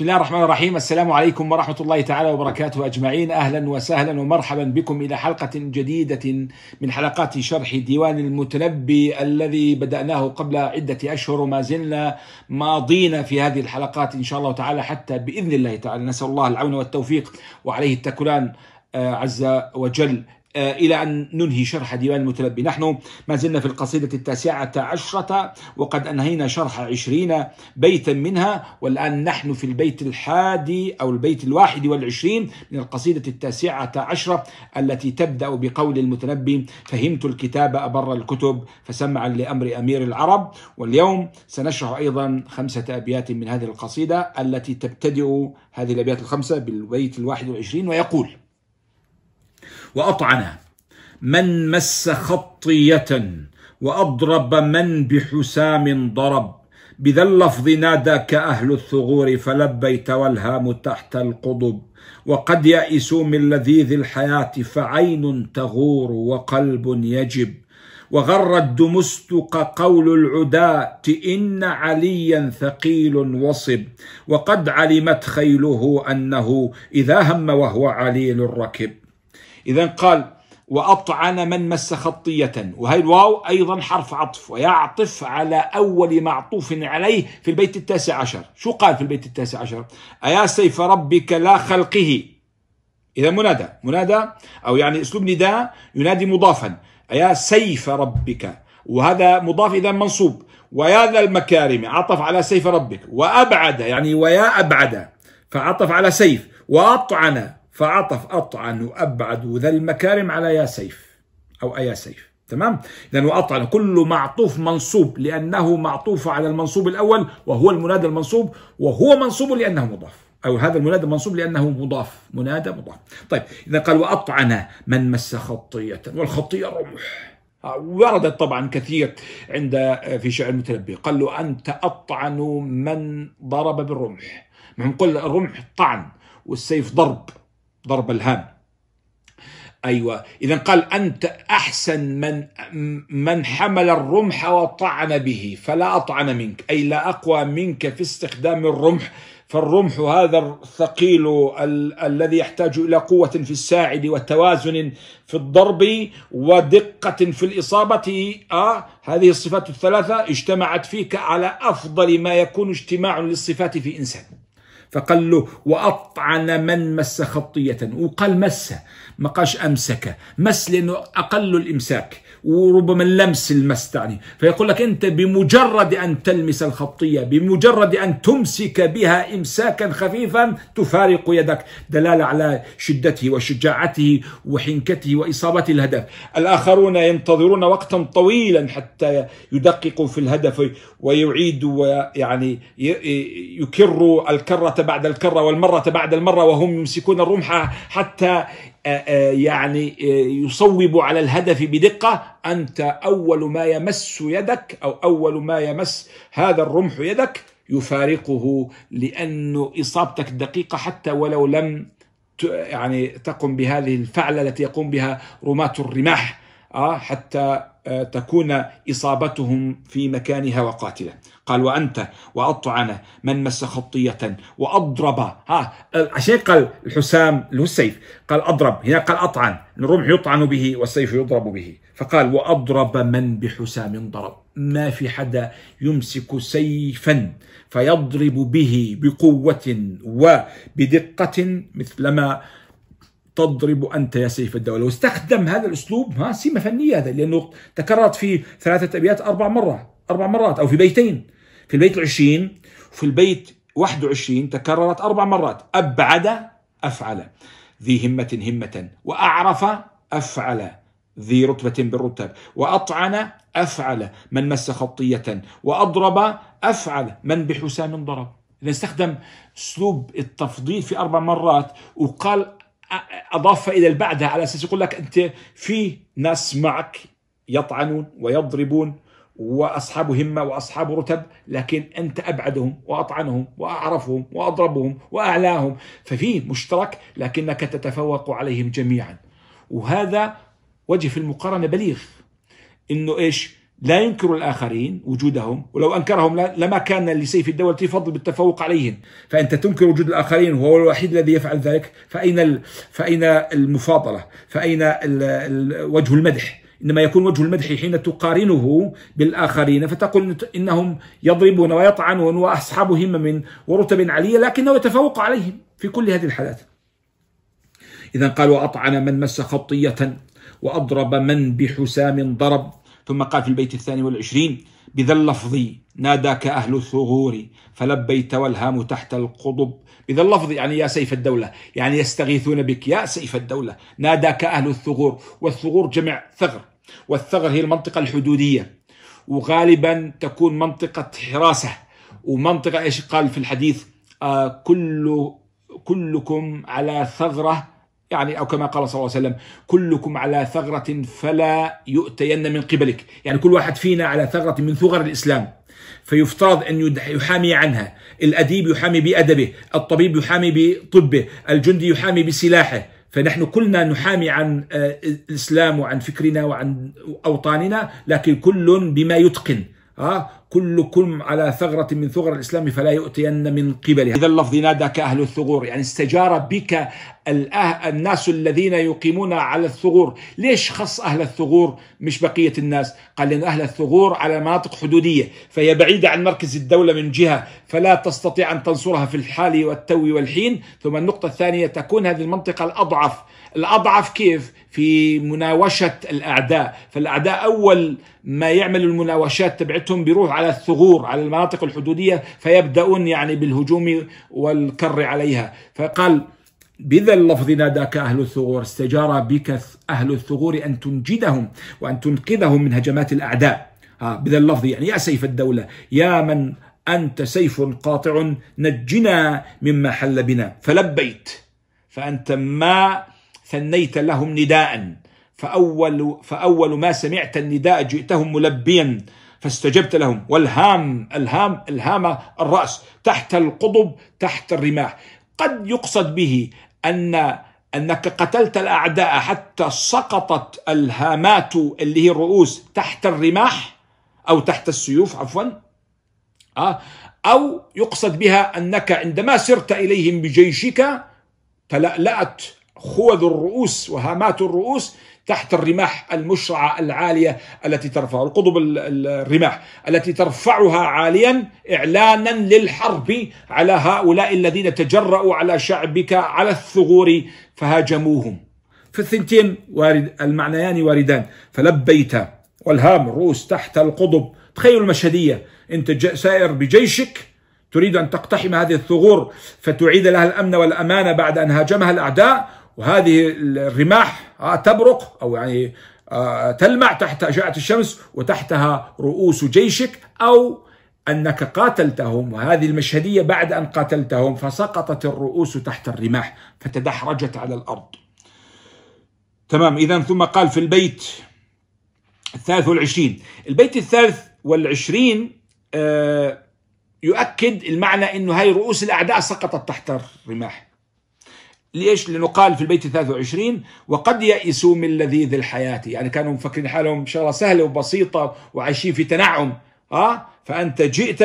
الله الرحمن الرحيم. السلام عليكم ورحمة الله تعالى وبركاته أجمعين. أهلا وسهلا ومرحبا بكم إلى حلقة جديدة من حلقات شرح ديوان المتنبي الذي بدأناه قبل عدة أشهر وما زلنا ماضين في هذه الحلقات إن شاء الله تعالى حتى بإذن الله تعالى. نسأل الله العون والتوفيق. وعليه التكلان آه، عز وجل. إلى أن ننهي شرح ديوان المتنبي نحن ما زلنا في القصيدة التاسعة عشرة وقد أنهينا شرح عشرين بيتا منها والآن نحن في البيت الحادي أو البيت الواحد والعشرين من القصيدة التاسعة عشرة التي تبدأ بقول المتنبي فهمت الكتاب أبر الكتب فسمعا لأمر أمير العرب واليوم سنشرح أيضا خمسة أبيات من هذه القصيدة التي تبتدئ هذه الأبيات الخمسة بالبيت الواحد والعشرين ويقول وأطعن من مس خطية وأضرب من بحسام ضرب. بذا اللفظ ناداك أهل الثغور فلبيت والهام تحت القضب. وقد يئسوا من لذيذ الحياة فعين تغور وقلب يجب. وغر الدمستق قول العداة إن عليا ثقيل وصب. وقد علمت خيله أنه إذا هم وهو عليل الركب. إذا قال وأطعن من مس خطية. وهي الواو أيضا حرف عطف ويعطف على أول معطوف عليه في البيت التاسع عشر. شو قال في البيت التاسع عشر؟ أيا سيف ربك لا خلقه. إذا منادى منادى أو يعني أسلوب نداء ينادي مضافا. أيا سيف ربك. وهذا مضاف إذا منصوب. ويا ذا المكارم عطف على سيف ربك. وأبعد يعني ويا أبعد فعطف على سيف. وأطعن فعطف أطعن وأبعد ذا المكارم على يا سيف أو أيا سيف. تمام؟ إذا وأطعن كل معطوف منصوب لأنه معطوف على المنصوب الأول وهو المنادى المنصوب وهو منصوب لأنه مضاف. أو هذا المنادى منصوب لأنه مضاف. منادى مضاف. طيب إذا قال وأطعن من مس خطية والخطية رمح. وردت طبعا كثير عند في شعر المتنبي. قال له أنت أطعن من ضرب بالرمح. نقول الرمح طعن والسيف ضرب. ضرب الهام. أيوه. اذا قال أنت أحسن من من حمل الرمح وطعن به فلا أطعن منك أي لا أقوى منك في استخدام الرمح فالرمح هذا الثقيل ال الذي يحتاج إلى قوة في الساعد وتوازن في الضرب ودقة في الإصابة آه هذه الصفات الثلاثة اجتمعت فيك على أفضل ما يكون اجتماع للصفات في إنسان. فقال له وأطعن من مس خطية. وقال مس ما قالش أمسك. مس لأنه أقل الإمساك. وربما اللمس تعني. فيقول لك أنت بمجرد أن تلمس الخطية بمجرد أن تمسك بها إمساكا خفيفا تفارق يدك. دلالة على شدته وشجاعته وحنكته وإصابته الهدف. الآخرون ينتظرون وقتا طويلا حتى يدققوا في الهدف ويعيدوا ويعني يكروا الكرة بعد الكرة والمرة بعد المرة وهم يمسكون الرمح حتى يعني يصوب على الهدف بدقة. أنت أول ما يمس يدك أو أول ما يمس هذا الرمح يدك يفارقه لأنه إصابتك دقيقة حتى ولو لم يعني تقم بهذه الفعلة التي يقوم بها رماة الرماح. حتى تكون إصابتهم في مكانها وقاتلة قال وأنت وأطعن من مس خطية وأضرب. ها عشان قال الحسام له السيف قال أضرب. هنا قال أطعن. الرمح يطعن به والسيف يضرب به. فقال وأضرب من بحسام ضرب. ما في حدا يمسك سيفا فيضرب به بقوة وبدقة مثلما تضرب أنت يا سيف الدولة. واستخدم هذا الأسلوب ها سمه فنية هذا لأنه تكررت في ثلاثة أبيات أربع مرات أربع مرات أو في بيتين. في البيت العشرين وفي البيت 21 تكررت أربع مرات. أبعد أفعل ذي همة همة وأعرف أفعل ذي رتبة بالرتب وأطعن أفعل من مس خطية وأضرب أفعل من بحسام ضرب. إذا استخدم أسلوب التفضيل في أربع مرات وقال أضاف فائده بعدها على أساس يقول لك أنت في ناس معك يطعنون ويضربون وأصحاب همة وأصحاب رتب لكن أنت أبعدهم وأطعنهم وأعرفهم وأضربهم وأعلاهم ففي مشترك لكنك تتفوق عليهم جميعا. وهذا وجه في المقارنة بليغ. إنه إيش؟ لا ينكر الآخرين وجودهم ولو أنكرهم لما كان لسيف الدولة فضل بالتفوق عليهم. فأنت تنكر وجود الآخرين وهو الوحيد الذي يفعل ذلك. فأين فأين المفاضلة؟ فأين وجه المدح؟ إنما يكون وجه المدح حين تقارنه بالآخرين. فتقول إنهم يضربون ويطعنون وأصحاب همم ورتب عالية لكنه يتفوق عليهم في كل هذه الحالات. إذا قال وأطعن من مس خطية وأضرب من بحسام ضرب. ثم قال في البيت الثاني والعشرين بذا اللفظ ناداك أهل الثغور فلبيت والهام تحت القضب. بذا اللفظ يعني يا سيف الدولة يعني يستغيثون بك يا سيف الدولة ناداك أهل الثغور. والثغور جمع ثغر والثغر هي المنطقة الحدودية. وغالبا تكون منطقة حراسة. ومنطقة إيش قال في الحديث؟ آه كل كلكم على ثغرة يعني أو كما قال صلى الله عليه وسلم كلكم على ثغرة فلا يؤتين من قبلك. يعني كل واحد فينا على ثغرة من ثغر الإسلام. فيفترض أن يحامي عنها. الأديب يحامي بأدبه الطبيب يحامي بطبه الجندي يحامي بسلاحه. فنحن كلنا نحامي عن آه، الإسلام وعن فكرنا وعن أوطاننا لكن كل بما يتقن. ها كلكم على ثغرة من ثغر الإسلام فلا يؤتين من قبلها. إذا اللفظ ناداك أهل الثغور يعني استجار بك الناس الذين يقيمون على الثغور. ليش خص أهل الثغور مش بقية الناس؟ قال لأن أهل الثغور على مناطق حدودية فهي بعيدة عن مركز الدولة من جهة فلا تستطيع أن تنصرها في الحال والتو والحين. ثم النقطة الثانية تكون هذه المنطقة الأضعف. الأضعف كيف؟ في مناوشة الأعداء. فالأعداء أول ما يعمل المناوشات تبعتهم بيروح على الثغور على المناطق الحدودية فيبدأون يعني بالهجوم والكر عليها. فقال بذا اللفظ ناداك أهل الثغور استجار بك أهل الثغور أن تنجدهم وأن تنقذهم من هجمات الأعداء. آه بذا اللفظ يعني يا سيف الدولة يا من أنت سيف قاطع نجنا مما حل بنا. فلبيت فأنت ما ثنيت لهم نداء. فأول, فأول ما سمعت النداء جئتهم ملبيا. فاستجبت لهم. والهام الهام الهام الرأس. تحت القضب تحت الرماح. قد يقصد به أن أنك قتلت الأعداء حتى سقطت الهامات اللي هي الرؤوس تحت الرماح أو تحت السيوف عفوا. آه. أو يقصد بها أنك عندما سرت إليهم بجيشك تلألأت خوذ الرؤوس وهامات الرؤوس تحت الرماح المشرعة العالية التي ترفع القضب الرماح التي ترفعها عاليا إعلانا للحرب على هؤلاء الذين تجرأوا على شعبك على الثغور فهاجموهم. فالثنتين وارد المعنيان واردان. فلبيت والهام الرؤوس تحت القضب تخيلوا المشهدية أنت سائر بجيشك تريد أن تقتحم هذه الثغور فتعيد لها الأمن والأمانة بعد أن هاجمها الأعداء وهذه الرماح آه، تبرق أو يعني آه، تلمع تحت أشعة الشمس وتحتها رؤوس جيشك أو أنك قاتلتهم وهذه المشهدية بعد أن قاتلتهم فسقطت الرؤوس تحت الرماح فتدحرجت على الأرض. تمام إذا ثم قال في البيت الثالث والعشرين. البيت الثالث والعشرين آه، يؤكد المعنى أنه هاي رؤوس الأعداء سقطت تحت الرماح. ليش؟ لأنه قال في البيت 23 وقد يئسوا من لذيذ الحياة. يعني كانوا مفكرين حالهم شغلة سهلة وبسيطة وعايشين في تنعم. آه؟ فأنت جئت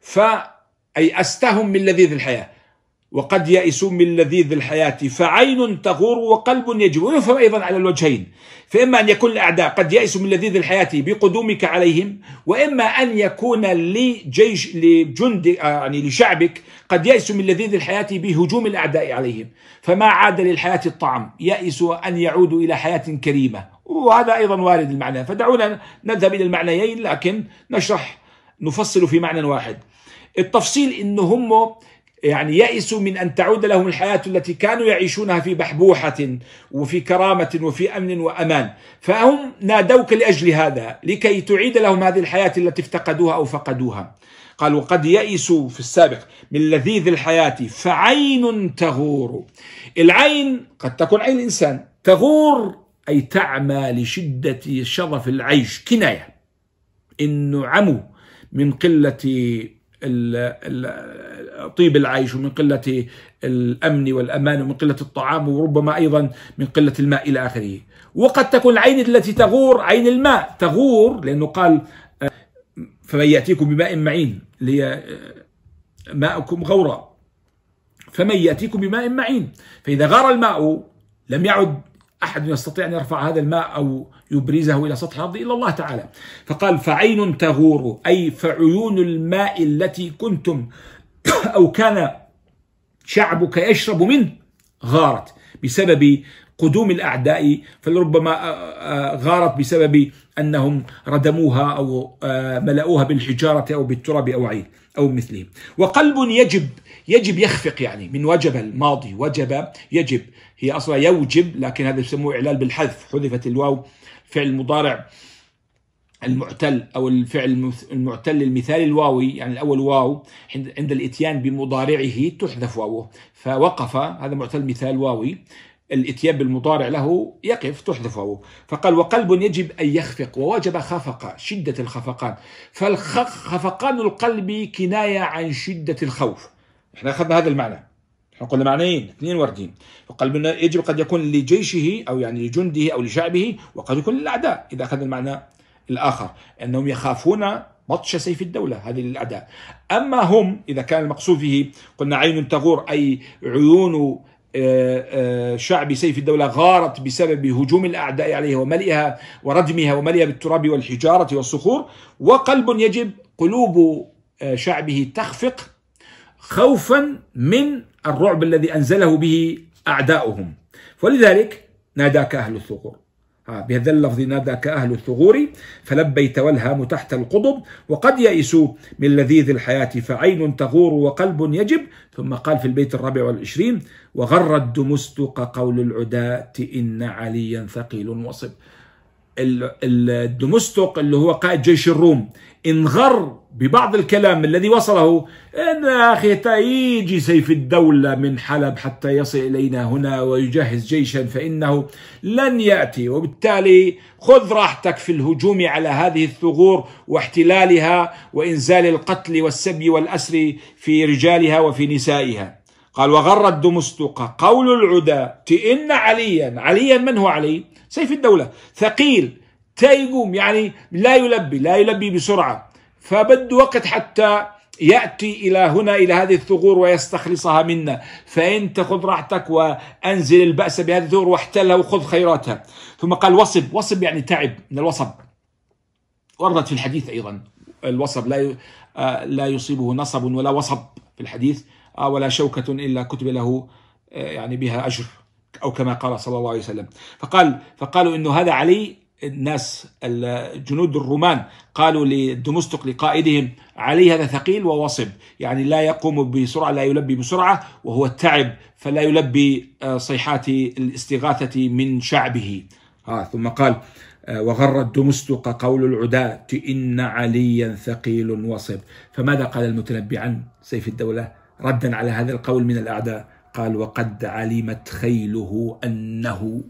فأيأستهم من لذيذ الحياة. وقد يئسوا من لذيذ الحياة فعين تغور وقلب يجب. ويفهم أيضا على الوجهين. فإما أن يكون الأعداء قد يئسوا من لذيذ الحياة بقدومك عليهم وإما أن يكون لجيش لجند يعني لشعبك قد يئسوا من لذيذ الحياة بهجوم الأعداء عليهم. فما عاد للحياة الطعم يئسوا أن يعودوا إلى حياة كريمة. وهذا أيضا وارد المعنى. فدعونا نذهب إلى المعنيين لكن نشرح نفصل في معنى واحد. التفصيل إنه هم يعني يئسوا من أن تعود لهم الحياة التي كانوا يعيشونها في بحبوحة وفي كرامة وفي أمن وأمان، فهم نادوك لأجل هذا لكي تعيد لهم هذه الحياة التي افتقدوها أو فقدوها. قال وقد يئسوا في السابق من لذيذ الحياة فعين تغور. العين قد تكون عين الإنسان تغور أي تعمى لشدة شظف العيش كناية انه عموا من قلة طيب العيش ومن قلة الأمن والأمان ومن قلة الطعام وربما أيضا من قلة الماء إلى آخره. وقد تكون العين التي تغور عين الماء تغور لأنه قال فمن يأتيكم بماء معين هي ماءكم غورا. فمن يأتيكم بماء معين فإذا غار الماء لم يعد أحد يستطيع أن يرفع هذا الماء أو يبرزه إلى سطح الأرض إلا الله تعالى. فقال فعين تغور أي فعيون الماء التي كنتم أو كان شعبك يشرب منه غارت بسبب قدوم الأعداء فلربما غارت بسبب أنهم ردموها أو ملأوها بالحجارة أو بالتراب أو عين أو مثله. وقلب يجب يجب يخفق يعني من وجب الماضي وجب يجب هي أصلا يوجب لكن هذا يسموه إعلال بالحذف حذفت الواو فعل مضارع المعتل أو الفعل المعتل المثالي الواوي يعني الأول واو عند الإتيان بمضارعه تحذف واوه. فوقف هذا معتل مثال واوي الإتيان بالمضارع له يقف تحذف واوه. فقال وقلب يجب أن يخفق ووجب خفق شدة الخفقان. فالخفقان القلب كناية عن شدة الخوف. إحنا أخذنا هذا المعنى. إحنا قلنا معنيين اثنين واردين. فقلب يجب قد يكون لجيشه أو يعني لجنده أو لشعبه وقد يكون للأعداء إذا اخذنا المعنى الآخر أنهم يخافون بطش سيف الدولة هذه للأعداء. أما هم إذا كان المقصود به قلنا عين تغور أي عيون آه، آه، شعب سيف الدولة غارت بسبب هجوم الأعداء عليها وملئها وردمها وملئها بالتراب والحجارة والصخور وقلب يجب قلوب آه، شعبه تخفق خوفا من الرعب الذي أنزله به أعداؤهم. ولذلك ناداك أهل الثغور. بهذا اللفظ ناداك أهل الثغور فلبيت والهام تحت القضب وقد يئسوا من لذيذ الحياة فعين تغور وقلب يجب. ثم قال في البيت الرابع والعشرين وغر الدمستق قول العداة إن عليا ثقيل وصب. الدمستق اللي هو قائد جيش الروم انغر ببعض الكلام الذي وصله إن أخي يجي سيف الدولة من حلب حتى يصل إلينا هنا ويجهز جيشا فإنه لن يأتي. وبالتالي خذ راحتك في الهجوم على هذه الثغور واحتلالها وإنزال القتل والسبي والأسر في رجالها وفي نسائها. قال وغر الدمستق قول العدا إن عليا. عليا من هو علي؟ سيف الدولة. ثقيل تيقوم يعني لا يلبي لا يلبي بسرعة. فبد وقت حتى يأتي إلى هنا إلى هذه الثغور ويستخلصها منا. فأنت خذ راحتك وأنزل البأس بهذه الثغور واحتلها وخذ خيراتها. ثم قال وصب. وصب يعني تعب من الوصب. وردت في الحديث أيضا. الوصب لا آه، لا يصيبه نصب ولا وصب في الحديث. ولا شوكة إلا كتب له آه، يعني بها أجر أو كما قال صلى الله عليه وسلم. فقال فقالوا إنه هذا علي الناس الجنود الرومان قالوا لدمستق لقائدهم علي هذا ثقيل ووصب يعني لا يقوم بسرعة لا يلبي بسرعة وهو التعب فلا يلبي آه، صيحات الاستغاثة من شعبه. آه ثم قال وغر الدمستق قول العداة إن عليا ثقيل وصب فماذا قال المتنبي عن سيف الدولة؟ ردا على هذا القول من الأعداء. قال وقد علمت خيله أنه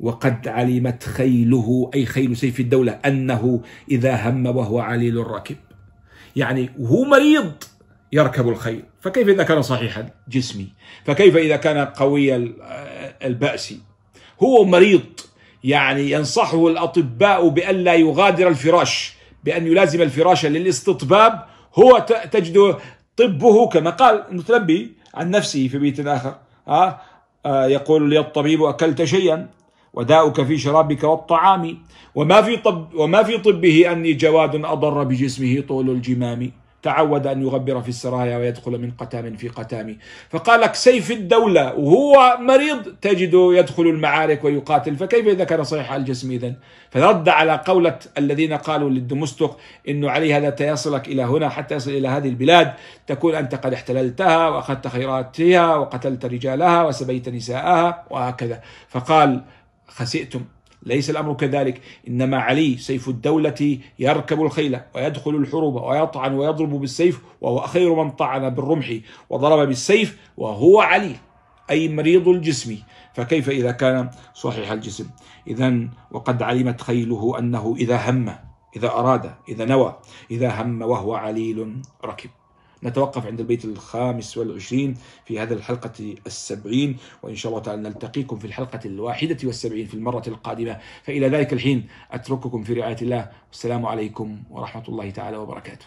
وقد علمت خيله أي خيل سيف الدولة أنه إذا هم وهو عليل الركب. يعني وهو مريض يركب الخيل. فكيف إذا كان صحيح الجسم فكيف إذا كان قوي البأس؟ هو مريض. يعني ينصحه الأطباء بأن لا يغادر الفراش بأن يلازم الفراش للاستطباب. هو تجد طبه كما قال المتنبي عن نفسه في بيت آخر. آه يقول لي الطبيب أكلت شيئا وداؤك في شرابك والطعام وما في طب وما في طبه أني جواد أضر بجسمه طول الجمام. تعود أن يغبر في السرايا ويدخل من قتام في قتام. فقال سيف الدولة وهو مريض تجد يدخل المعارك ويقاتل. فكيف إذا كان صحيح الجسم إذن؟ فرد على قولة الذين قالوا للدمستق إنه عليه هذا يصلك إلى هنا حتى يصل إلى هذه البلاد. تكون أنت قد احتللتها وأخذت خيراتها وقتلت رجالها وسبيت نساءها وهكذا. فقال خسئتم. ليس الأمر كذلك. إنما علي سيف الدولة يركب الخيل ويدخل الحروب ويطعن ويضرب بالسيف وهو خير من طعن بالرمح وضرب بالسيف وهو علي أي مريض الجسم. فكيف إذا كان صحيح الجسم؟ إذا وقد علمت خيله أنه إذا هم إذا أراد إذا نوى إذا هم وهو عليل ركب. نتوقف عند البيت الخامس والعشرين في هذه الحلقة السبعين وإن شاء الله تعالى نلتقيكم في الحلقة الواحدة والسبعين في المرة القادمة. فإلى ذلك الحين أترككم في رعاية الله والسلام عليكم ورحمة الله تعالى وبركاته.